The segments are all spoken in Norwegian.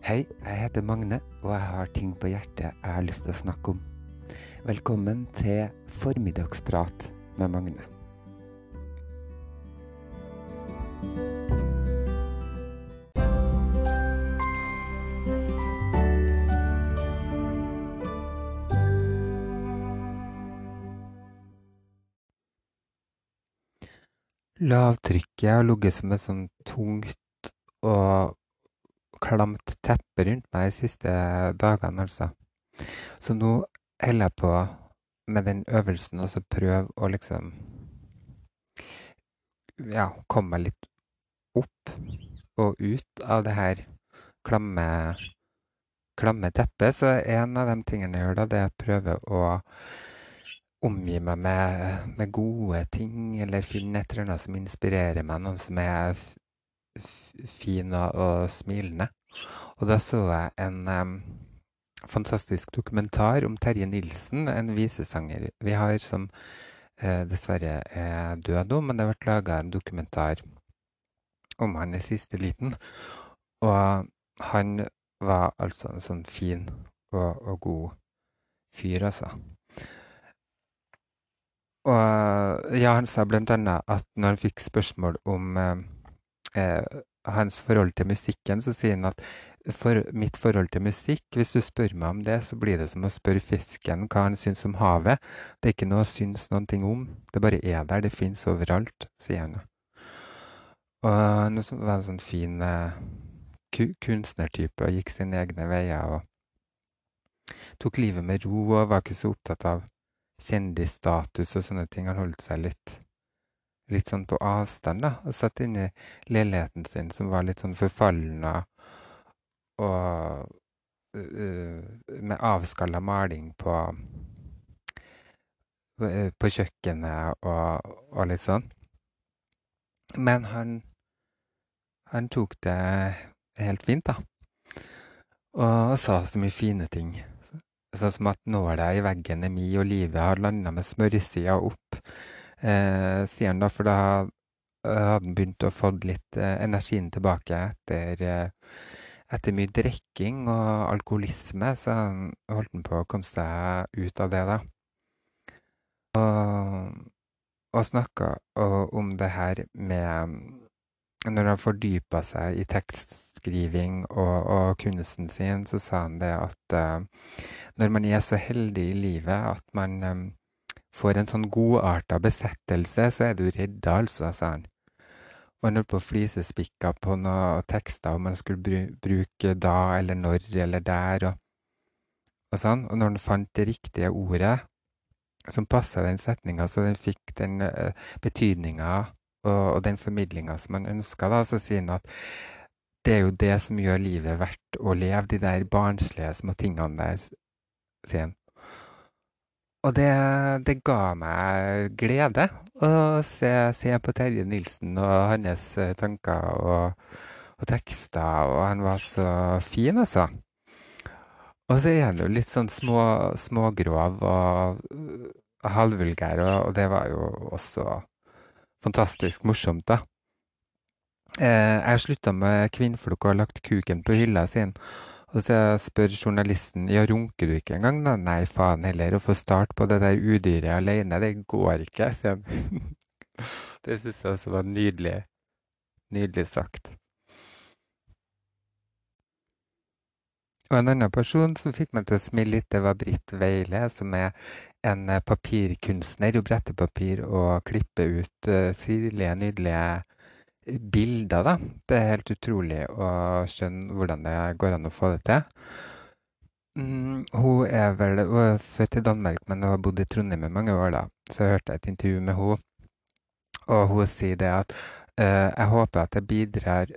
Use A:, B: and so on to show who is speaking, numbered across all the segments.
A: Hei, jeg heter Magne, og jeg har ting på hjertet jeg har lyst til å snakke om. Velkommen til Formiddagsprat med Magne. Lavtrykket har ligget som et sånn tungt og klamt teppe rundt meg de siste dagene, altså. Så nå holder jeg på med den øvelsen og så prøve å liksom Ja, komme meg litt opp og ut av det her klamme, klamme teppet. Så en av de tingene jeg gjør da, det er å prøve å omgi meg med, med gode ting, eller finne et eller annet som inspirerer meg, noe som er fin og, og, smilende. Og da så jeg en um, fantastisk dokumentar om Terje Nilsen, en visesanger vi har som uh, dessverre er død nå, men det ble laga en dokumentar om han i siste liten. Og han var altså en sånn fin og, og god fyr, altså. Og ja, han sa blant annet at når han fikk spørsmål om eh, eh, hans forhold til musikken, så sier han at for mitt forhold til musikk, hvis du spør meg om det, så blir det som å spørre fisken hva han syns om havet. Det er ikke noe å synes noen ting om, det bare er der, det fins overalt, sier han. Og han var en sånn fin eh, kunstnertype og gikk sine egne veier og tok livet med ro og var ikke så opptatt av kjendisstatus og sånne ting. Han holdt seg litt litt sånn på avstand, da. Og satt inne i leiligheten sin som var litt sånn forfallen og, uh, med avskalla maling på på kjøkkenet og, og, litt sånn. Men han, han tok det helt fint, da. Og sa så mye fine ting. Sånn som at nåla i veggen er mi, og livet har landa med smørsida opp eh, sier han da, for da hadde han begynt å få litt eh, energien tilbake etter, eh, etter mye drikking og alkoholisme, så han holdt han på å komme seg ut av det, da. Og, og snakka om det her med Når han fordypa seg i tekstskriving og, og, kunsten sin, så sa han det at uh, når man er så heldig i livet at man um, får en sånn godarta besettelse, så er du redda, altså, sa han. Og han holdt på å flisespikka på noen tekster om han skulle bru bruke da eller når eller der og, og sånn. Og når han fant det riktige ordet som passa den setninga, så den fikk den uh, betydninga og, og, den formidlinga som man ønska, da, så sier han at det er jo det som gjør livet verdt å leve, de der barnslige små tingene der, sier han. Og det, det, ga meg glede å se, se, på Terje Nilsen og hans eh, tanker og, og, tekster, og han var så fin, altså. Og så er han jo litt sånn små, smågrov og halvvulgær, og, og, det var jo også fantastisk morsomt, da. Eh, jeg slutta med kvinnfolk og lagt kuken på hylla sin. Og så spør journalisten ja, runker du ikke engang, da? Nei, faen heller. Å få start på det der udyret alene, det går ikke, sier han. det syns jeg også var nydelig. Nydelig sagt. Og en annen person som fikk meg til å smile litt, det var Britt Weile, som er en eh, papirkunstner. Hun bretter papir og klipper ut uh, sirlige, nydelige bilder, da. Det er helt utrolig å skjønne hvordan det går an å få det til. Mm, hun er vel hun er født i Danmark, men hun har bodd i Trondheim i mange år. da. Så jeg hørte et intervju med henne, og hun sier det at uh, jeg håper at jeg bidrar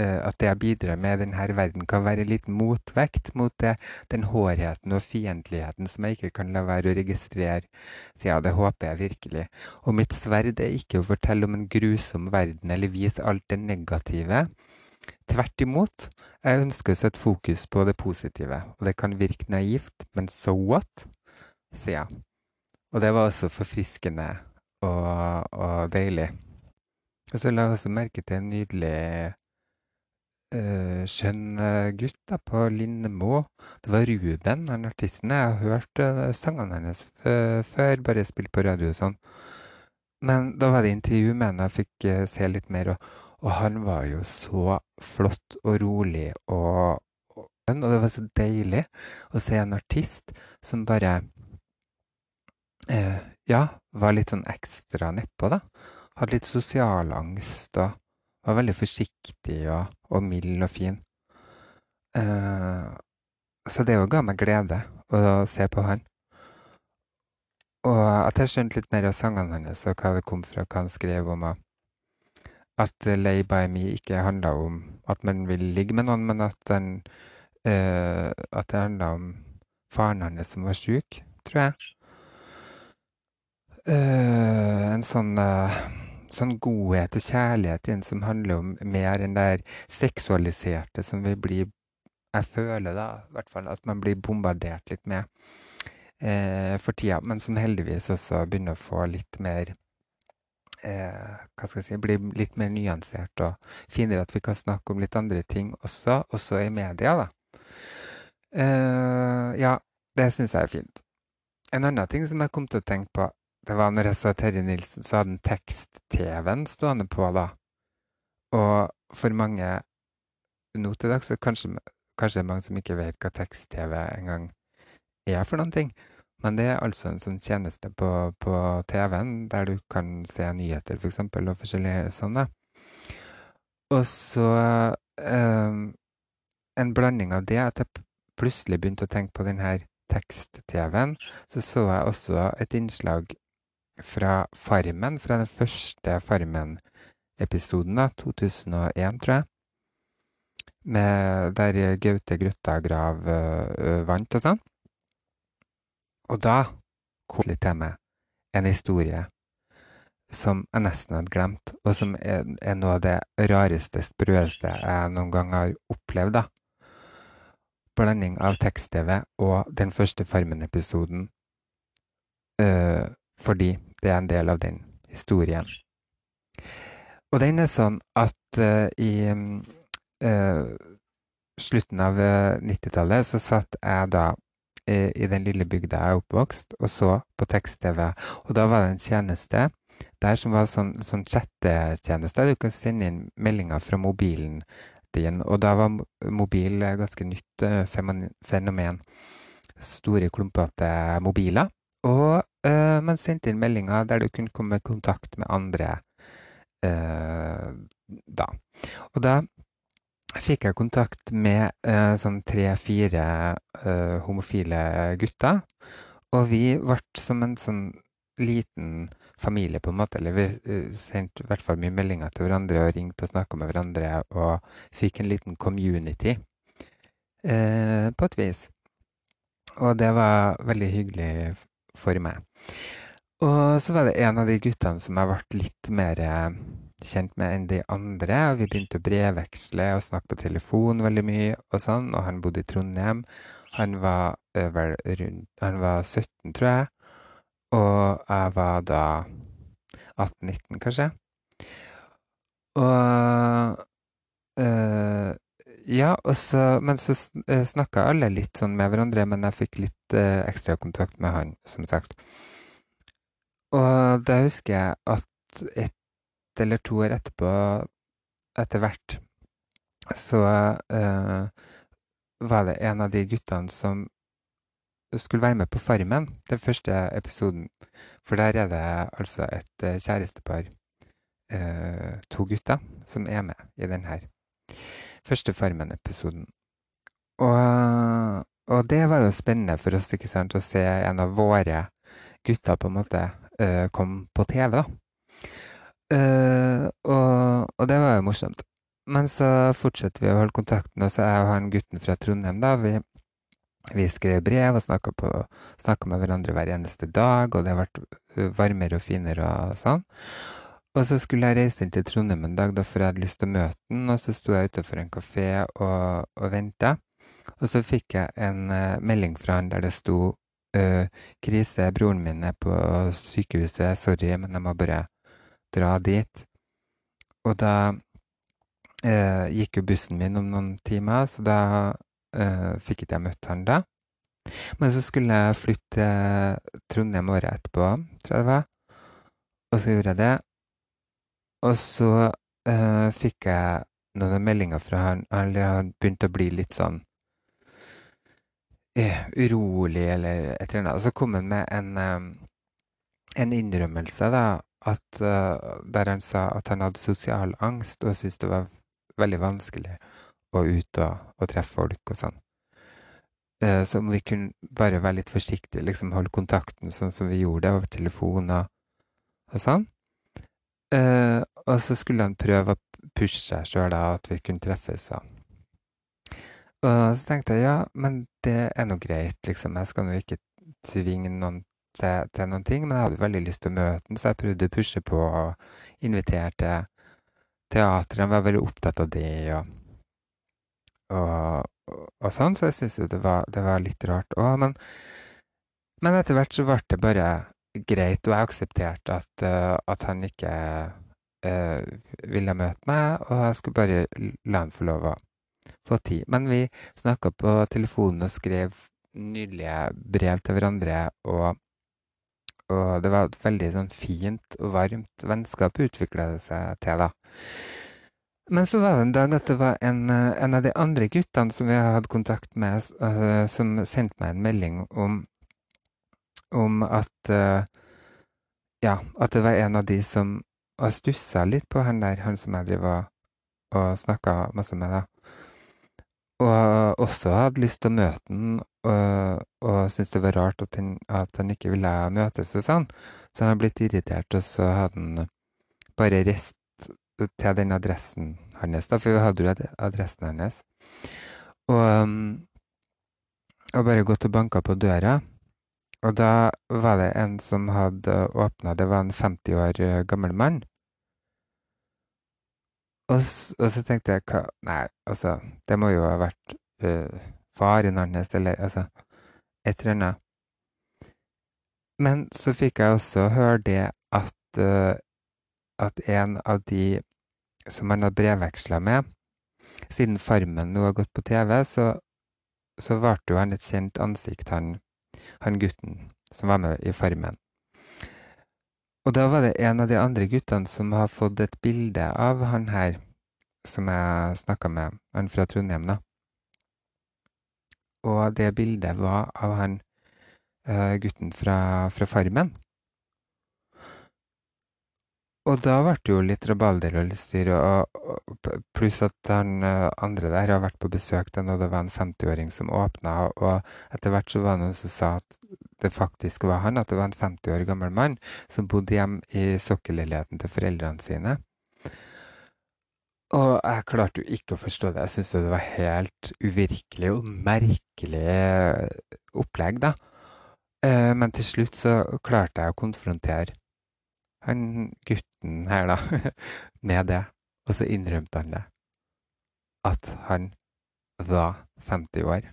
A: at det jeg bidrar med i denne verden, kan være litt motvekt mot det, den hårheten og fiendtligheten som jeg ikke kan la være å registrere. Så ja, det håper jeg virkelig. Og mitt sverd er ikke å fortelle om en grusom verden eller vise alt det negative. Tvert imot. Jeg ønsker å sette fokus på det positive. Og det kan virke naivt, men so what? sier jeg. Og det var også forfriskende og, og deilig. Og så la jeg også merke til en nydelig uh, skjønn gutt da, på Lindmo. Det var Ruben, han artisten. Jeg har hørt uh, sangene hennes før, bare spilt på radio og sånn. Men da var det intervju med henne, jeg fikk uh, se litt mer. Og, og, han var jo så flott og rolig og, og, og det var så deilig å se en artist som bare ja, var litt sånn ekstra nedpå, da. Hadde litt sosialangst og var veldig forsiktig og, og mild og fin. Uh, så det jo ga meg glede å se på han. Og at jeg skjønte litt mer av sangene hans og hva det kom fra, hva han skrev om. At 'Lay by me' ikke handla om at man vil ligge med noen, men at, den, uh, at det handla om faren hans som var sjuk, tror jeg. Uh, en sånn sånn godhet og kjærlighet inn som handler om mer enn det seksualiserte som vi blir Jeg føler da i hvert fall at man blir bombardert litt med eh, for tida, men som heldigvis også begynner å få litt mer eh, hva skal jeg si, blir litt mer nyansert og finner at vi kan snakke om litt andre ting også, også i media, da. Eh, ja, det syns jeg er fint. En annen ting som jeg kom til å tenke på det var når jeg så Terje Nilsen, så hadde han tekst-TV-en stående på da. Og for mange nå til dags, så kanskje, kanskje det er mange som ikke vet hva tekst-TV engang er for noen ting. Men det er altså en sånn tjeneste på, på TV-en der du kan se nyheter, f.eks., for og forskjellige sånne. Og så eh, en blanding av det at jeg plutselig begynte å tenke på denne tekst-TV-en. Så så jeg også et innslag fra Farmen, fra den første Farmen-episoden, da, 2001, tror jeg. Med, der Gaute Grøtta Grav uh, vant og sånn. Og da kom det til meg en historie som jeg nesten hadde glemt, og som er, er noe av det rareste, sprøeste jeg noen gang har opplevd. da. Blanding av tekst-TV og den første Farmen-episoden. Uh, fordi det er en del av den historien. Og den er sånn at uh, i uh, slutten av 90-tallet så satt jeg da uh, i den lille bygda jeg er oppvokst, og så på tekst-TV. Og da var det en tjeneste der som var sånn, sånn chattetjeneste. Du kan sende inn meldinger fra mobilen din. Og da var mobil ganske nytt fenomen. Store, klumpete mobiler. Og uh, man sendte inn meldinger der du kunne komme i kontakt med andre uh, da. Og da fikk jeg kontakt med uh, sånn tre-fire homofile gutter. Og vi ble som en sånn liten familie, på en måte. Eller vi sendte i hvert fall mye meldinger til hverandre og ringte og snakka med hverandre. Og fikk en liten community, på et vis. Og det var veldig hyggelig for meg. Og så var det en av de guttene som jeg ble litt mer eh, kjent med enn de andre. og Vi begynte å brevveksle og snakke på telefon veldig mye og sånn. Og han bodde i Trondheim. Han var rundt Han var 17, tror jeg. Og jeg var da 18-19, kanskje. Og øh, ja, så, men så uh, snakka alle litt sånn med hverandre, men jeg fikk litt eh, ekstra kontakt med han, som sagt. Og da husker jeg at ett eller to år etterpå, etter hvert, så eh, var det en av de guttene som skulle være med på Farmen, den første episoden. For der er det altså et kjærestepar, to gutter, som er med i den her første Farmen-episoden. Og, og, det var jo spennende for oss ikke sant, å se en av våre gutter på en måte uh, komme på TV. da. Uh, og, og, det var jo morsomt. Men så fortsetter vi å holde kontakten, og så er jo han gutten fra Trondheim, da. Vi, vi skrev brev og snakka med hverandre hver eneste dag, og det har vært varmere og finere og sånn. Og så skulle jeg reise inn til Trondheim en dag, da, for jeg hadde lyst til å møte den. Og så sto jeg utenfor en kafé og, og venta. Og så fikk jeg en uh, melding fra han der det sto uh, 'Krise, broren min er på sykehuset. Sorry, men jeg må bare dra dit'. Og da uh, gikk jo bussen min om noen timer, så da eh, fikk ikke jeg møtt han da. Men så skulle jeg flytte til Trondheim året etterpå, tror jeg det var. Og så gjorde jeg det. Og så uh, fikk jeg noen meldinger fra han. Eller han begynte å bli litt sånn uh, urolig eller et eller annet. Og så kom han med en, um, en innrømmelse, da. At, uh, der han sa at han hadde sosial angst og syntes det var veldig vanskelig å ut og, og treffe folk og sånn. Så om vi kunne bare være litt forsiktige, liksom holde kontakten sånn som vi gjorde over telefoner og, sånn. Og så skulle han prøve å pushe seg sjøl, at vi kunne treffes. Og. og så tenkte jeg ja, men det er nå greit, liksom. Jeg skal nå ikke tvinge noen til, til, noen ting, men jeg hadde veldig lyst til å møte ham, så jeg prøvde å pushe på og invitere til teatret. Han var veldig opptatt av det. og og, og sånn, så jeg syns jo det var, det var, litt rart òg. Men, men, etter hvert så ble det bare greit, og jeg aksepterte at, at han ikke uh, ville møte meg, og jeg skulle bare la han få lov å få tid. Men vi snakka på telefonen og skrev nydelige brev til hverandre, og, og det var et veldig sånn fint og varmt vennskap utvikla det seg til, da. Men så var det en dag at det var en, eh, en av de andre guttene som vi hadde kontakt med, uh, som sendte meg en melding om, om at uh, Ja, at det var en av de som har stussa litt på han der, han som jeg driver og, og snakka masse med, da. Og også hadde lyst til å møte han, og, og syntes det var rart at han, at han ikke ville møtes og sånn. Så han hadde blitt irritert, og så hadde han bare reist til den adressen hans, da, for vi hadde jo adressen hans. Og, um, og bare gått og banka på døra. Og da var det en som hadde åpna. Det var en 50 år gammel mann. Og, og, så tenkte jeg hva Nei, altså, det må jo ha vært uh, faren hans, eller altså et eller annet. Men så fikk jeg også høre det at, uh, at en av de som han hadde brevveksla med. Siden Farmen nå har gått på TV, så, så varte jo han et kjent ansikt, han, han, gutten som var med i Farmen. Og da var det en av de andre guttene som har fått et bilde av han her, som jeg snakka med, han fra Trondheim, da. Og det bildet var av han uh, gutten fra, fra Farmen. Og da ble det jo litt rabalder og litt styr, pluss at han eh, andre der har vært på besøk til og det var en 50-åring som åpna, og etter hvert så var det noen som sa at det faktisk var han, at det var en 50 år gammel mann som bodde hjemme i sokkelleiligheten til foreldrene sine. Og jeg klarte jo ikke å forstå det. Jeg syntes det var helt uvirkelig og merkelig opplegg, da. Eh, men til slutt så klarte jeg å konfrontere han gutten her, da, med det. Og så innrømte han det. At han var 50 år.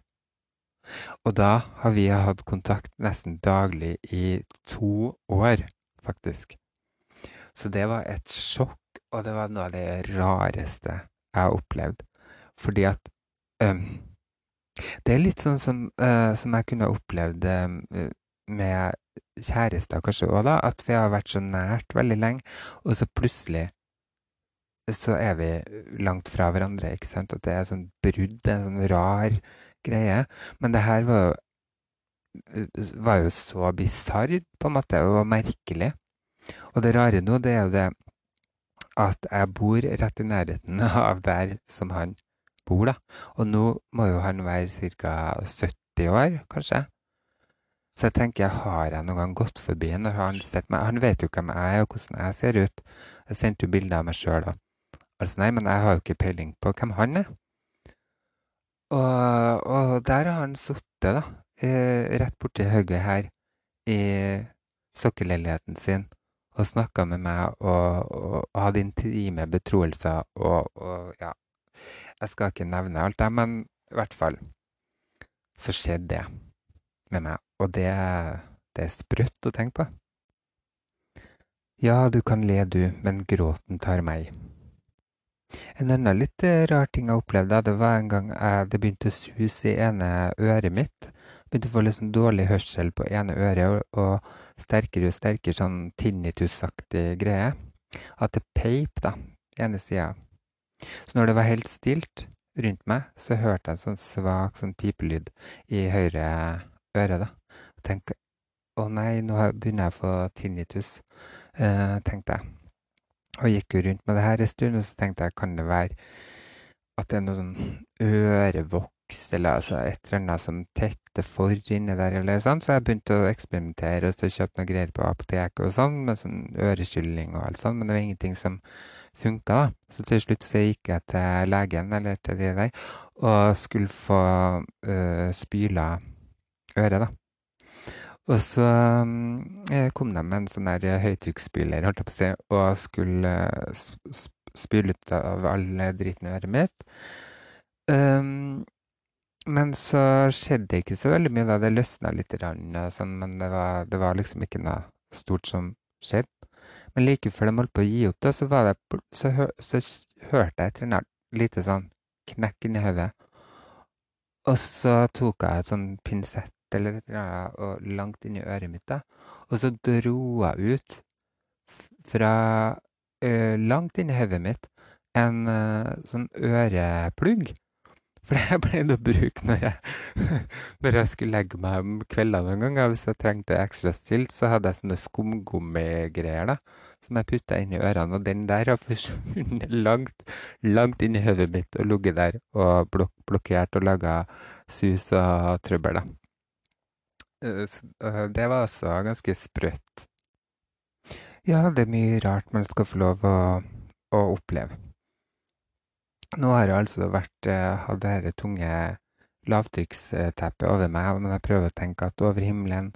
A: Og da har vi hatt kontakt nesten daglig i to år, faktisk. Så det var et sjokk, og det var noe av det rareste jeg har opplevd. Fordi at um, Det er litt sånn som, uh, som jeg kunne opplevd uh, med kjærester kanskje òg, da. At vi har vært så nært veldig lenge, og så plutselig så er vi langt fra hverandre. ikke sant? At det er sånn brudd, en sånn rar greie. Men det her var jo, var jo så bisarr, på en måte, og merkelig. Og det rare nå, det er jo det at jeg bor rett i nærheten av der som han bor, da. Og nå må jo han være ca. 70 år, kanskje. Så jeg tenker, har jeg noen gang gått forbi når han sett meg? Han vet jo hvem jeg er, og hvordan jeg ser ut. Jeg sendte jo bilder av meg sjøl òg. Altså, nei, men jeg har jo ikke peiling på hvem han er. Og, og der har han sittet, da, rett borti hugget her, i sokkelleiligheten sin, og snakka med meg og, og, og hadde intime betroelser og, og ja Jeg skal ikke nevne alt, det, men i hvert fall så skjedde det med meg. Og det, det er sprøtt å tenke på. Ja, du kan le du, men gråten tar meg. En annen litt eh, rar ting jeg opplevde, det var en gang jeg, det begynte å suse i ene øret mitt. Begynte å få litt sånn dårlig hørsel på ene øret og, og sterkere og sterkere sånn tinnitusaktig greie. At det peip, da, ene sida. Så når det var helt stilt rundt meg, så hørte jeg en sånn svak sånn pipelyd i høyre øre, da. Og tenkte å nei, nå begynner jeg å få tinnitus, eh, tenkte jeg. Og gikk jo rundt med det her en stund, og så tenkte jeg kan det være at det er noe sånn ørevoks eller altså et eller annet som tetter for inni der, eller sånn. Så jeg begynte å eksperimentere og så kjøpte noe greier på apoteket og sånn, med sånn øreskylling og alt sånn, men det var ingenting som funka. Så til slutt så gikk jeg til legen, eller til de der, og skulle få øh, spyla øret, da. Og så um, kom de med en sånn der høytrykksspyler, holdt jeg på å si, og skulle uh, spyle ut av all driten i øret mitt. Um, men så skjedde det ikke så veldig mye da. Det løsna litt, sånn, men det var, det var, liksom ikke noe stort som skjedde. Men like før de holdt på å gi opp, da, så, det, så, så hørte jeg et lite sånn knekk inni hodet. Og så tok jeg et sånn pinsett annet og langt inni øret mitt. da. Og så dro jeg ut fra uh, langt inni hodet mitt en uh, sånn øreplugg. For det pleide å bruke når jeg, når jeg skulle legge meg om kveldene noen ganger. Hvis jeg trengte ekstra stilt, så hadde jeg sånne skumgummigreier da, som jeg putta inn i ørene. Og den der har forsvunnet langt, langt inn i hodet mitt og ligget der og blok blokkert og laga sus og trøbbel. da. Eh, eh, det var altså ganske sprøtt. Ja, det er mye rart man skal få lov å, å oppleve. Nå har jeg altså vært, hatt det dette tunge lavtrykksteppet over meg, men jeg prøver å tenke at over himmelen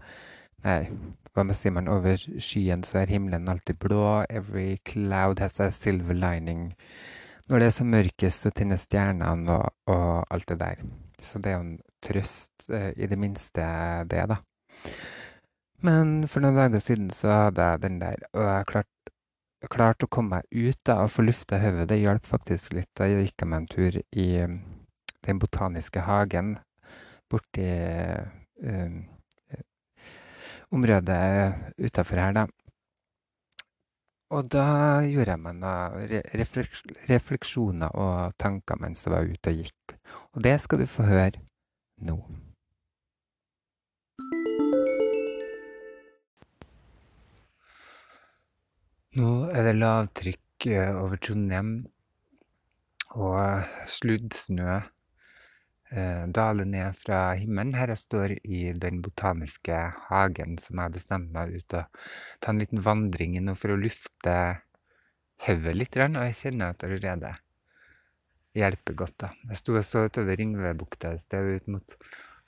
A: Nei, hva sier man? Over skyen så er himmelen alltid blå. Every cloud has a silver lining. Når det er som mørkest, så tenner stjernene og, og alt det der. Så det er jo en trøst, eh, i det minste det, da. Men for noen dager siden så hadde jeg den der, og jeg klarte klart å komme meg ut da, og få lufta hodet. Det hjalp faktisk litt. Da gikk jeg meg en tur i um, Den botaniske hagen borti um, området utafor her, da. Og da gjorde jeg meg noen refleksjoner og tanker mens jeg var ute og gikk. Og det skal du få høre nå. Nå er det lavtrykk eh, over Trondheim, og sluddsnø daler ned fra himmelen. Her jeg står i Den botaniske hagen, som jeg bestemte meg ut og ta en liten vandring nå for å lufte hodet litt, og jeg kjenner at allerede hjelper godt. da. Jeg sto og så utover Ringvebukta et sted ut mot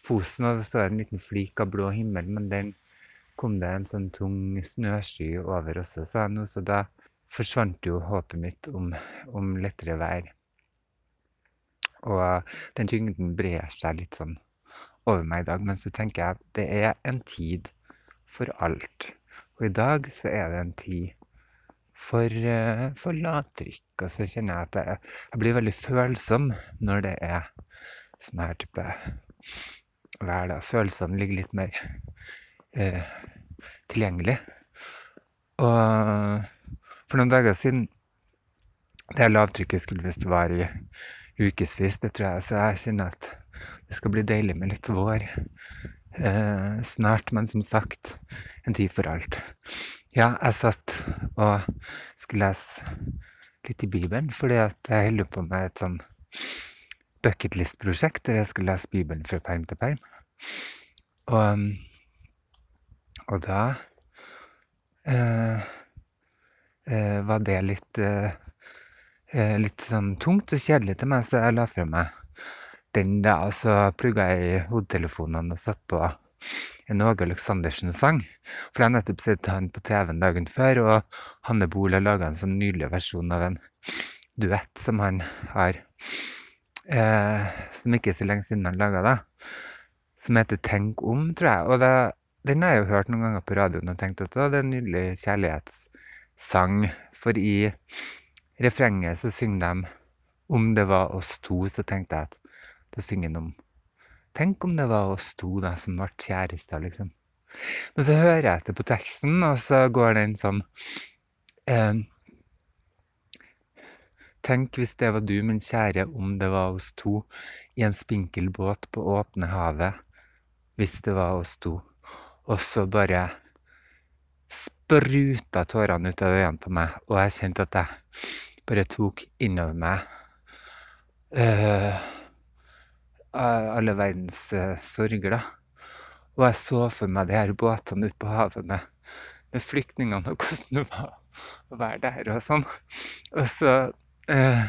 A: Fosen, og det står en liten flik av blå himmel, men den kom det en sånn tung snøsky over også, sa nå Så da forsvant jo håpet mitt om, om lettere vær. Og den tyngden brer seg litt sånn over meg i dag. Men så tenker jeg at det er en tid for alt. Og i dag så er det en tid for, uh, for lavtrykk. Og så kjenner jeg at jeg, jeg, blir veldig følsom når det er sånn her type vær. da. Ligger litt mer eh, tilgjengelig. Og for noen dager siden Det lavtrykket skulle visst vare i ukevis, det tror jeg, så jeg kjenner at det skal bli deilig med litt vår eh, snart. Men som sagt, en tid for alt. Ja, jeg satt og skulle lese litt i Bibelen, fordi at jeg holder på med et sånn bucketlist-prosjekt der jeg skulle lese Bibelen fra perm til perm. Og og da eh, eh, var det litt eh, litt sånn tungt og kjedelig til meg, så jeg la fra meg den da. Og så plugga jeg i hodetelefonene og satt på en Åge Aleksandersen-sang. For jeg har nettopp sett han på TV-en dagen før, og Hanne Bohl har laga en sånn nydelig versjon av en duett som han har eh, Som ikke er så lenge siden han laga, da. Som heter 'Tenk om', tror jeg. Og det den har jeg jo hørt noen ganger på radioen og tenkt at det er en nydelig kjærlighetssang. For i refrenget så synger de om det var oss to, så tenkte jeg at da synger han om Tenk om det var oss to da, som ble kjærester, liksom. Men så hører jeg etter på teksten, og så går den sånn eh, Tenk hvis det var du, min kjære, om det var oss to i en spinkel båt på åpne havet. Hvis det var oss to. Og så bare spruta tårene ut av øynene på meg, og jeg kjente at jeg bare tok innover meg uh, alle verdens uh, sorger, da. Og jeg så for meg de her båtene ute på havet med, med flyktningene, og hvordan det var å være der og sånn. Og så uh,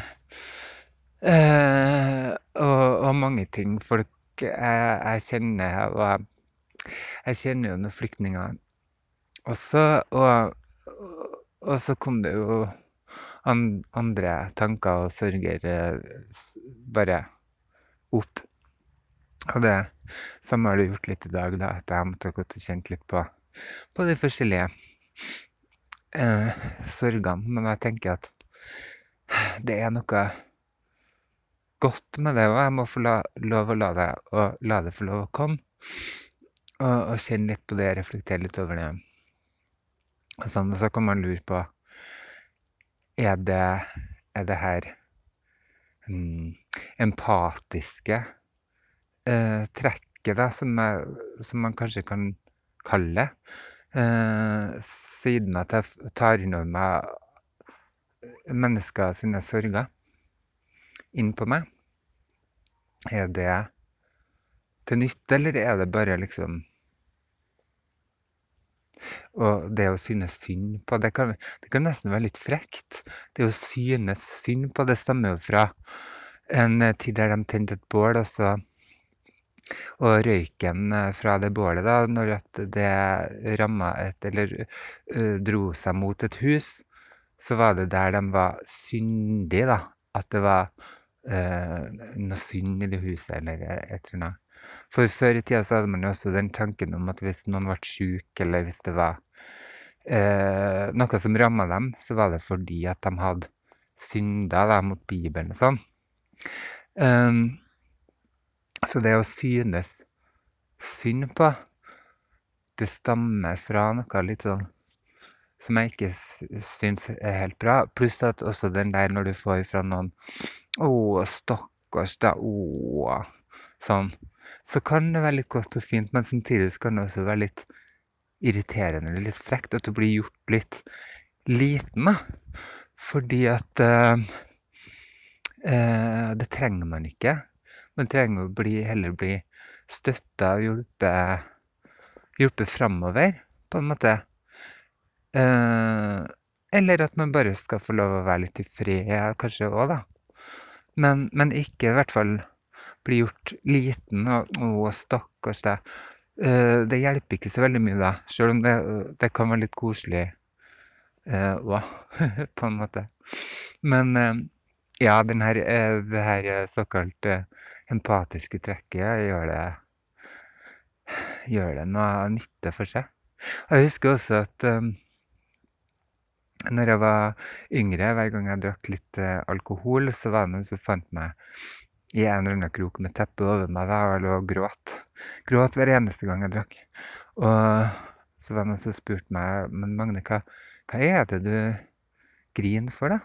A: og, og, mange ting folk jeg, jeg kjenner, og jeg, jeg kjenner jo noen flyktninger også. Og, og så kom det jo andre tanker og sorger bare opp. Og det samme har det gjort litt i dag, da, at jeg måtte gått og kjent litt på, på de forskjellige eh, sorgene. Men jeg tenker at det er noe godt med det og Jeg må få la, lov å la det, og la det få lov å komme. Og, og kjenne litt på det, reflektere litt over det. Sånn, så kan man lure på er det, er det her mm, empatiske eh, trekket, da, som, er, som, man kanskje kan kalle det? eh, siden at jeg tar inn over meg mennesker sine sorger inn på meg. Er det til nytte, eller er det bare liksom og det å synes synd på det kan, det kan nesten være litt frekt. Det å synes synd på det stammer jo fra en tid der de tente et bål, og, så, og røyken eh, fra det bålet, da, når det ramma et Eller uh, dro seg mot et hus, så var det der de var syndige, da. At det var uh, noe synd i det huset, eller et eller annet. For før i tida så hadde man jo også den tanken om at hvis noen ble syk, eller hvis det var eh, noe som ramma dem, så var det fordi at de hadde synda da, mot Bibelen og sånn. Um, så det å synes synd på, det stammer fra noe litt sånn som jeg ikke syns er helt bra. Pluss at også den der når du får fra noen 'Å, stakkars deg', å Sånn så kan det være litt godt og fint, men samtidig kan det også være litt irriterende eller litt frekt at du blir gjort litt liten. da. Fordi at uh, uh, Det trenger man ikke. Man trenger å bli, heller bli støtta og hjulpet, hjulpet framover, på en måte. Uh, eller at man bare skal få lov å være litt i fred, kanskje òg, da. Men, men ikke i hvert fall blir gjort liten. Og 'Å, stakkars deg'. Det hjelper ikke så veldig mye, da. Selv om det, det kan være litt koselig òg, uh, på en måte. Men uh, ja, her, det her såkalt empatiske trekket gjør det, gjør det noe nytte for seg. Jeg husker også at når jeg var yngre, hver gang jeg drakk litt alkohol, så var det noen som fant meg i en eller annen krok med teppet over meg jeg lå og gråt. Gråt hver eneste gang jeg drakk. Og så var det noen som spurte meg men Magne, hva, hva er det du griner for, da?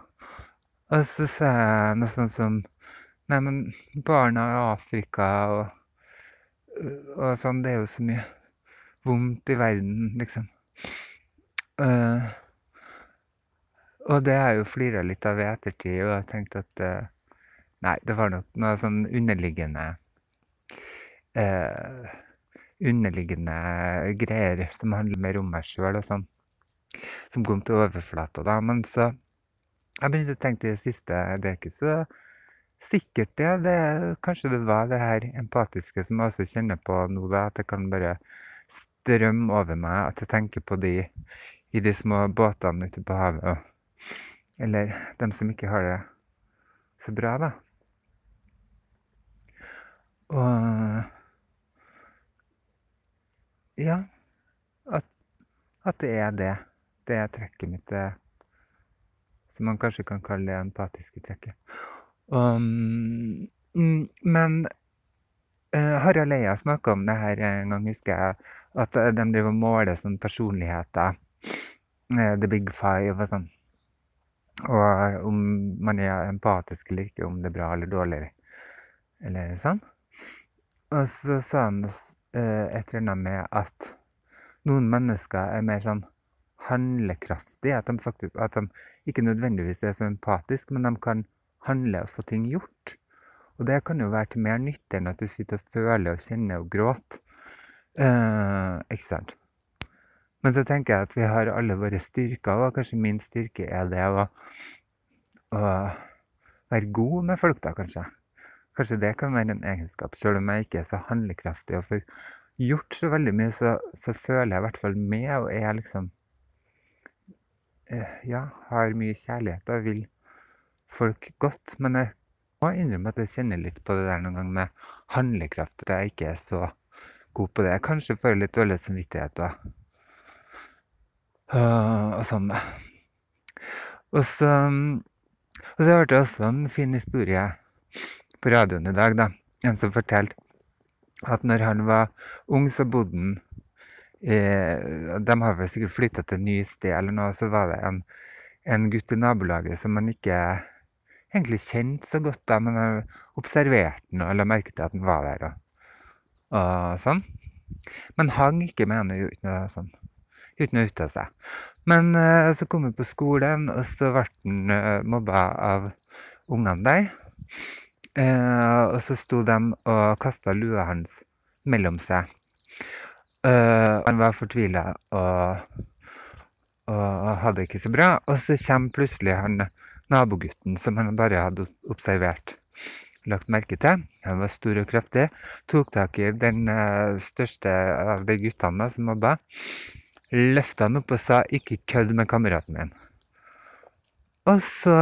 A: Og så sa jeg noe sånt som Nei, men barna i Afrika og, og sånn, det er jo så mye vondt i verden, liksom. Uh, og det har jeg jo flira litt av i ettertid, og jeg tenkte at uh, Nei, det var nok noe sånn underliggende eh, Underliggende greier som handler mer om meg sjøl og sånn. Som kom til overflata da. Men så Jeg begynte å tenke det siste Det er ikke så sikkert, det. det. Kanskje det var det her empatiske som jeg også kjenner på nå, da. At det kan bare strømme over meg. At jeg tenker på de i de små båtene ute på havet. Eller dem som ikke har det så bra, da. Og Ja, at, at det er det. Det er trekket mitt, det som man kanskje kan kalle det empatiske trekket. Um, men uh, Harald Eia snakka om det her en gang, husker jeg. At de driver og måler sånn personligheter. The Big Five og sånn. Og om man er empatisk eller ikke, om det er bra eller dårlig, eller sånn. Og så sa han uh, et eller annet med at noen mennesker er mer sånn handlekraftige. At de, faktisk, at de ikke nødvendigvis er så empatiske, men de kan handle og få ting gjort. Og det kan jo være til mer nytte enn at du sitter og føler og kjenner og gråter. Eh, ikke sant? Men så tenker jeg at vi har alle våre styrker, og kanskje min styrke er det å, å være god med folk, da, kanskje. Kanskje det kan være en egenskap, selv om jeg ikke er så handlekraftig og får gjort så veldig mye, så, så føler jeg i hvert fall med og er liksom uh, Ja, har mye kjærlighet og vil folk godt. Men jeg må innrømme at jeg kjenner litt på det der noen gang med handlekraft. At jeg ikke er så god på det. Jeg kanskje får litt dårlig samvittighet og, uh, og sånn, da. Og så, og så hørte jeg også en fin historie på radioen i dag. da. En som fortalte at når han var ung, så bodde han De har vel sikkert flytta til nytt sted eller noe, så var det en, en gutt i nabolaget som han ikke egentlig kjent så godt, da, men han observerte den og la merke til at den var der. Og, og sånn. Men hang ikke med henne uten å, sånn, uten å uttale seg. Men uh, så kom han på skolen, og så ble han uh, mobba av ungene der. Uh, og så sto de og kasta lua hans mellom seg. han var fortvila og, og hadde det ikke så bra. Og så kommer plutselig han nabogutten som han bare hadde observert, lagt merke til. Han var stor og kraftig. Tok tak i den uh, største av de guttene som mobba. Løfta han opp og sa 'ikke kødd med kameraten min'. Og så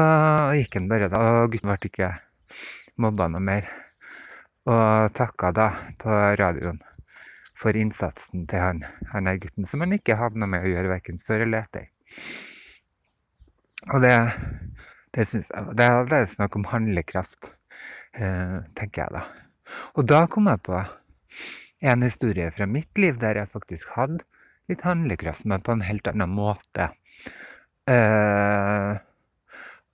A: gikk han bare, da, og gutten ble ikke mobba noe mer. Og takka da på radioen for innsatsen til han, han der gutten, som han ikke hadde noe med å gjøre verken før eller etter. Og det det, synes jeg, det, er allerede snakk om handlekraft, eh, tenker jeg da. Og da kom jeg på en historie fra mitt liv der jeg faktisk hadde litt handlekraft, men på en helt annen måte. Eh,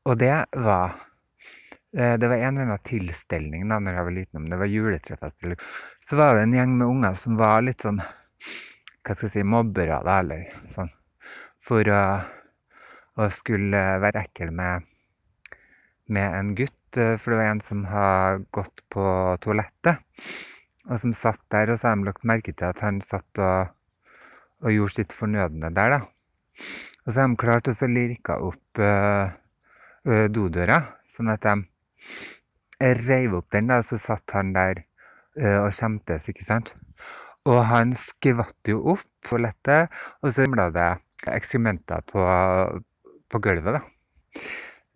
A: og det var Det var en eller annen tilstelning da når jeg var liten, om det var juletrefest Så var det en gjeng med unger som var litt sånn Hva skal jeg si mobbere, da, eller sånn. For å, å skulle være ekkel med med en gutt, eh, for det var en som har gått på toalettet. Og som satt der, og så har de lagt merke til at han satt og, og gjorde sitt fornødne der, da. Og så har de klart å lirke opp uh, dodøra, sånn at de reiv opp den, da, så satt han der uh, og skjemtes, ikke sant. Og han skvatt jo opp på lettet, og så ramla det ekskrementer på, på gulvet, da.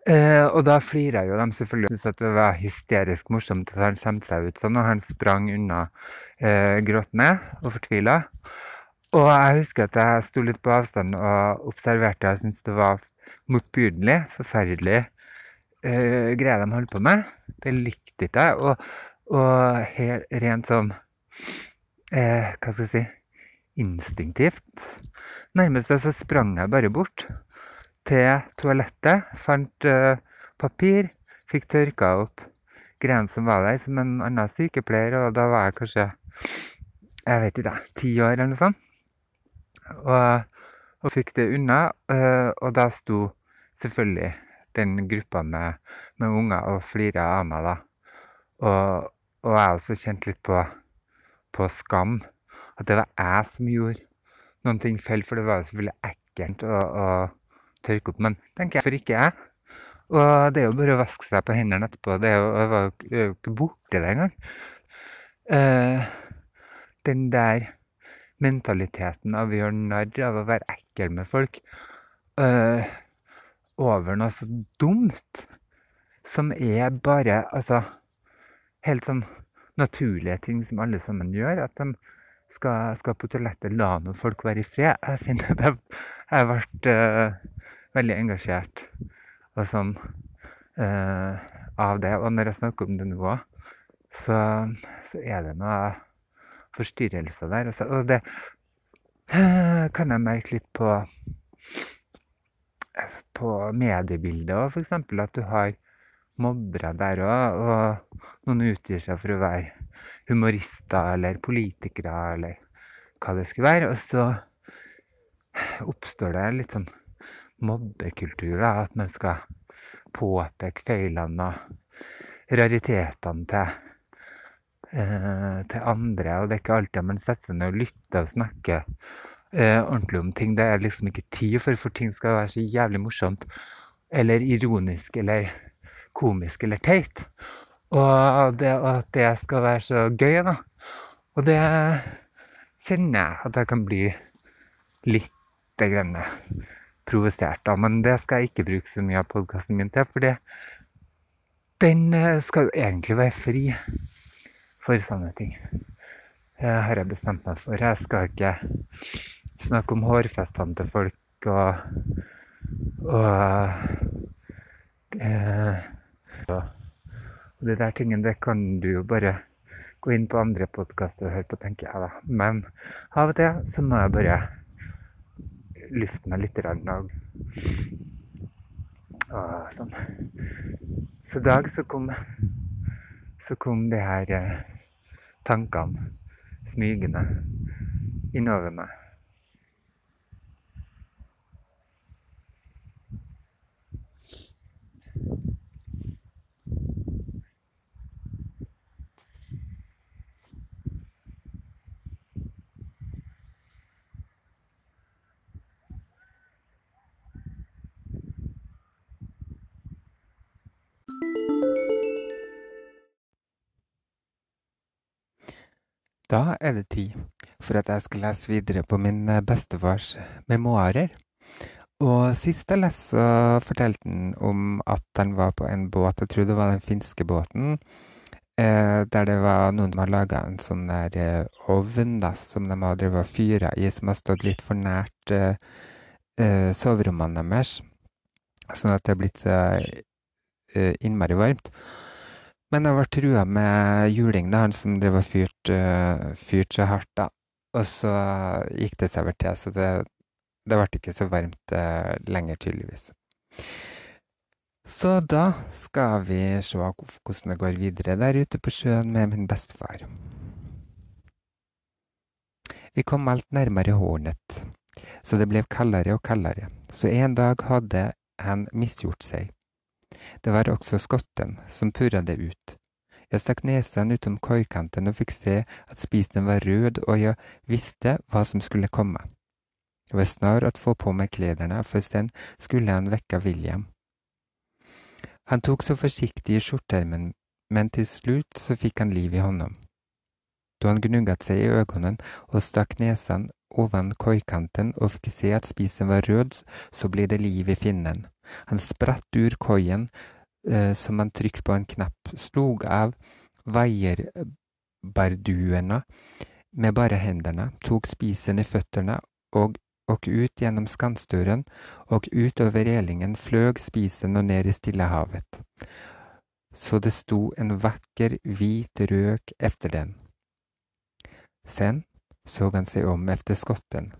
A: Eh, og da flira jo de selvfølgelig og syntes at det var hysterisk morsomt at han skjemte seg ut sånn, og han sprang unna eh, gråtende og fortvila. Og jeg husker at jeg sto litt på avstand og observerte. Jeg syntes det var motbydelig, forferdelig eh, greia de holdt på med. Det likte ikke jeg. Og, og helt, rent sånn eh, Hva skal jeg si Instinktivt. Nærmest så sprang jeg bare bort til toalettet, fant uh, papir, fikk tørka opp greiene som var der, som en annen sykepleier, og da var jeg kanskje jeg vet ikke, ti år eller noe sånt. Og, og fikk det unna, uh, og da sto selvfølgelig den gruppa med, med unger og flira av meg, da. Og, og jeg også kjente litt på, på skam. At det var jeg som gjorde noen ting feil, for det var jo selvfølgelig ekkelt. å, å tørke opp. Men tenker jeg, for ikke jeg. Og det er jo bare å vaske seg på hendene etterpå. Det er jo, jeg var jo ikke borti det engang. Uh, den der mentaliteten av å gjøre narr av å være ekkel med folk uh, over noe så dumt, som er bare altså helt sånn naturlige ting som alle sammen gjør. At de skal, skal på toalettet la noen folk være i fred. Jeg kjenner at jeg, jeg ble uh, veldig engasjert og sånn uh, av det. Og når jeg snakker om det nå òg, så, så, er det noe forstyrrelser der. Også. Og det kan jeg merke litt på på mediebildet òg, f.eks. At du har mobbere der òg, og noen utgir seg for å være humorister eller politikere eller hva det skulle være. Og så oppstår det litt sånn mobbekultur, da, at man skal påpeke feilene og raritetene til, eh, til andre. Og det er ikke alltid man setter seg ned og lytter og snakker eh, ordentlig om ting. Det er liksom ikke tid for, for ting skal være så jævlig morsomt eller ironisk eller komisk eller teit. Og det, at det skal være så gøy, da. Og det kjenner jeg at jeg kan bli litt grann provosert av. Men det skal jeg ikke bruke så mye av podkasten min til, for den eh, skal jo egentlig være fri for sånne ting. Det har jeg bestemt meg for. Jeg skal ikke snakke om hårfestene til folk og, og, eh, og de der tingene, det kan du jo bare gå inn på andre podkaster og høre på, tenker jeg da. Men av og til så må jeg bare lufte meg litt og, og sånn. Så i dag så kom, så kom de her eh, tankene smygende innover meg. Da er det tid for at jeg skal lese videre på min eh, bestefars memoarer. Og sist jeg leste, så fortalte han om at han var på en båt, jeg tror det var den finske båten, eh, der det var noen som hadde laga en sånn der eh, ovn da, som de har drevet og fyra i, som har stått litt for nært eh, eh soverommene deres. Sånn at det er blitt eh, innmari varmt. Men jeg ble trua med juling, da, han som drev og fyrte uh, fyrt så hardt, da. Og så gikk det seg over til, så det, det ble ikke så varmt uh, lenger, tydeligvis. Så da skal vi se hvordan det går videre der ute på sjøen med min bestefar. Vi kom alt nærmere Hornet, så det ble kaldere og kaldere. Så en dag hadde han misgjort seg. Det var også skotten som purra det ut. Jeg stakk nesen utom koikanten og fikk se at spisen var rød, og jeg visste hva som skulle komme. Jeg var snar å få på meg klærne, for sen skulle han vekke William. Han tok så forsiktig i skjorteermen, men til slutt så fikk han liv i hånden. Da han gnugget seg i øynene og stakk nesen ovan koikanten og fikk se at spisen var rød, så ble det liv i finnen. Han spratt ur koien eh, som han trykte på en knapp, slog av vaierbarduene med bare hendene, tok spisen i føttene og, og ut gjennom skansdøren, og utover relingen fløg spisen og ned i Stillehavet. Så det sto en vakker, hvit røk efter den. Sen så han seg om efter skotten,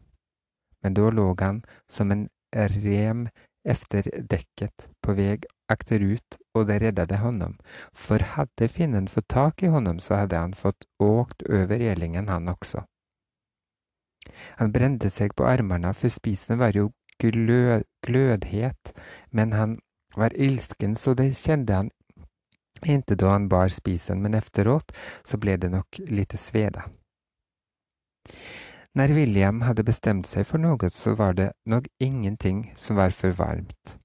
A: men da lå han som en rem efter dekket på vei akterut, og det reddade honom, for hadde finnen fått tak i honom, så hadde han fått åkt over relingen, han også. Han brente seg på armene, for spisen var jo glød, glødhet, men han var ilsken, så det kjente han ikke da han bar spisen, men efteråt så ble det nok lite sveda. Når William hadde bestemt seg for noe, så var det nok ingenting som var for varmt.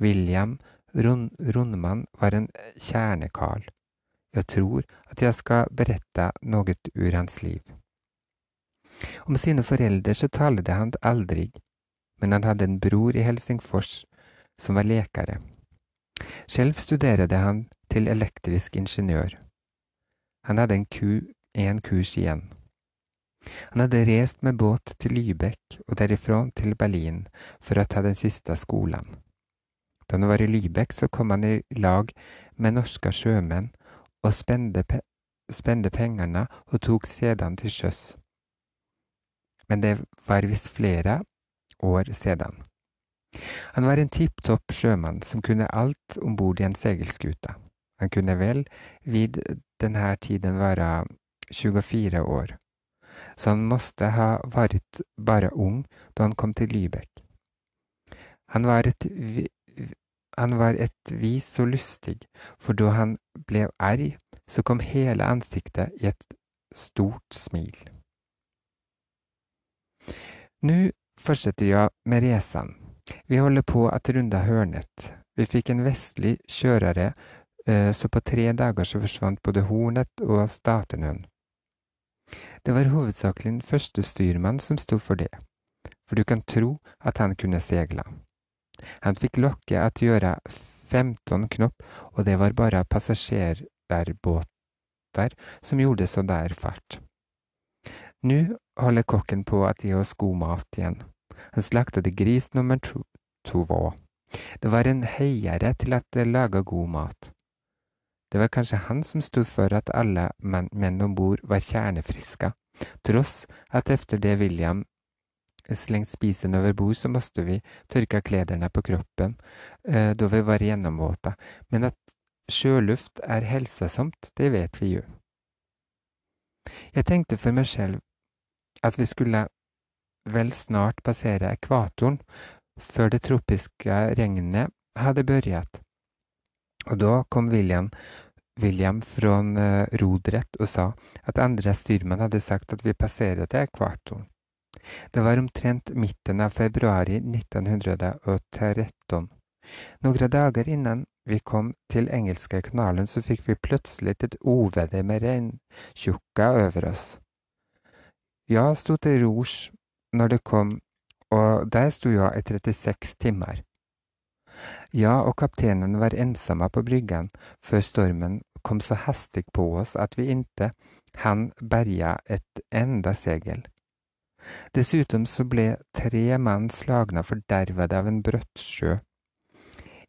A: William Rundmann var en kjernekarl. Jeg tror at jeg skal berette noe ur hans liv. Om sine foreldre så talte han aldri, men han hadde en bror i Helsingfors som var lekare. Selv studerte han til elektrisk ingeniør. Han hadde en, ku, en kurs igjen. Han hadde reist med båt til Lybekk og derifra til Berlin for å ta den siste skolen. Da han var i Lybekk, så kom han i lag med norske sjømenn og spende, pe pengarna og tok sedan til sjøs. Men det var visst flere år siden. Han var en tipp topp sjømann som kunne alt om bord i en seilskute. Han kunne vel vid denne tiden være 24 år, så han måtte ha vært bare ung da han kom til Lübeck. Han var et, han var et vis så lystig, for da han ble arg, så kom hele ansiktet i et stort smil. Nu fortsätter jag med resan. Vi håller på att runda hörnet. Vi fikk en vestlig kjørere, eh, så på tre dager så forsvant både Hornet og Statenøen. Det var hovedsakelig første styrmann som sto for det, for du kan tro at han kunne seile. Han fikk lokke at gjøre 15 knopp, og det var bare passasjerbåter som gjorde så der fart. Nå holder kokken på at gi oss god mat igjen. Han slaktet gris nummer to. Det var en heiere til at lage god mat. Det var kanskje han som sto for at alle menn om bord var kjernefriske, tross at efter det William slengt spisen over bord, så måtte vi tørke klærne på kroppen eh, da vi var gjennomvåte. Men at sjøluft er helsesomt, det vet vi jo. Jeg tenkte for meg selv at vi skulle vel snart passere ekvatoren før det tropiske regnet hadde begynt. Og da kom William, William fra uh, rodrett og sa at andre styrmenn hadde sagt at vi passerte ekvatoren. Det var omtrent midten av februar 1913. Noen dager innan vi kom til engelske kanalen, så fikk vi plutselig et uvær med regntjukka over oss. Ja, sto til rors når det kom, og der sto jeg i 36 timer. Ja, og kapteinen var ensomme på bryggen før stormen kom så hastig på oss at vi inte hann berga et enda segel. Dessuten så ble tre mann slagna fordervede av en brøttsjø.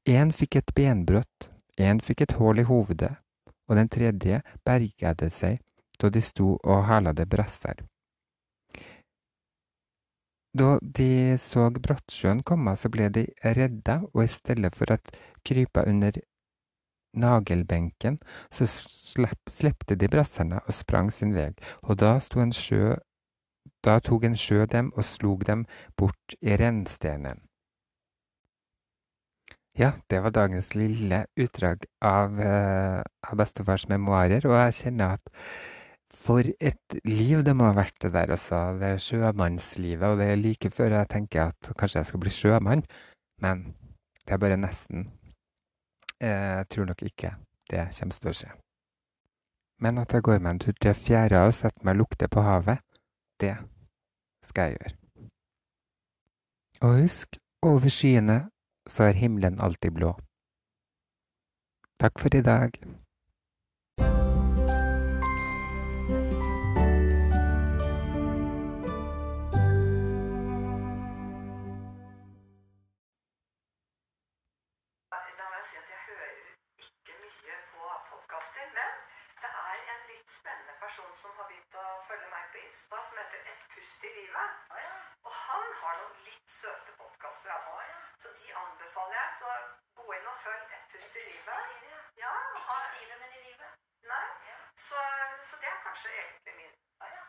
A: En fikk et benbrudd, en fikk et hull i hovedet, og den tredje bergade seg da de sto og halade brasser. Da de så Brottsjøen komme, så ble de redda, og i stedet for å krype under nagelbenken, så slepte de brasserne og sprang sin vei, og da sto en sjø da tok en sjø dem og slog dem bort i rennstenen. Ja, det var dagens lille utdrag av, uh, av bestefars memoarer, og jeg kjenner at for et liv det må ha vært det der, altså. Det er sjømannslivet, og det er like før jeg tenker at kanskje jeg skal bli sjømann, men det er bare nesten. Jeg tror nok ikke det kommer til å skje. Men at jeg går meg en tur til fjæra og setter meg og lukter på havet, det skal jeg gjøre. Og husk, over skyene så er himmelen alltid blå. Takk for i dag.
B: Så gå inn og følg Et pust i livet. Ja,
C: Ikke i sivet, men i livet.
B: Nei. Så, så, det er kanskje egentlig min ah, da.